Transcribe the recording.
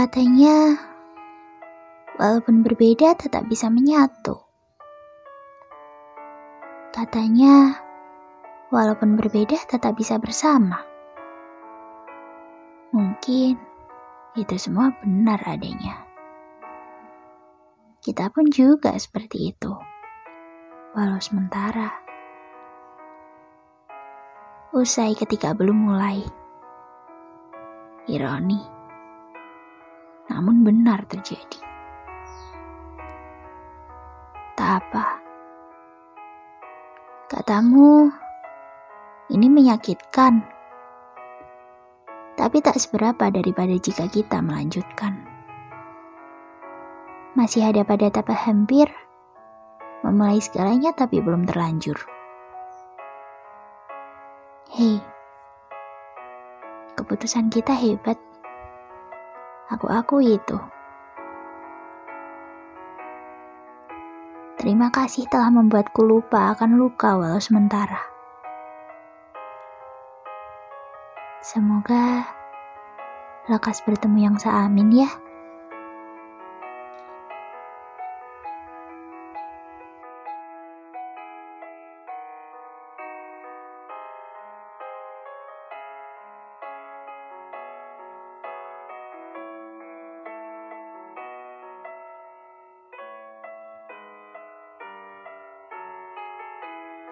Katanya, walaupun berbeda tetap bisa menyatu. Katanya, walaupun berbeda tetap bisa bersama. Mungkin itu semua benar adanya. Kita pun juga seperti itu, walau sementara. Usai ketika belum mulai. Ironi namun benar terjadi. Tak apa. Katamu, ini menyakitkan. Tapi tak seberapa daripada jika kita melanjutkan. Masih ada pada tahap hampir, memulai segalanya tapi belum terlanjur. Hei, keputusan kita hebat. Aku akui itu. Terima kasih telah membuatku lupa akan luka walau sementara. Semoga lekas bertemu yang seamin ya.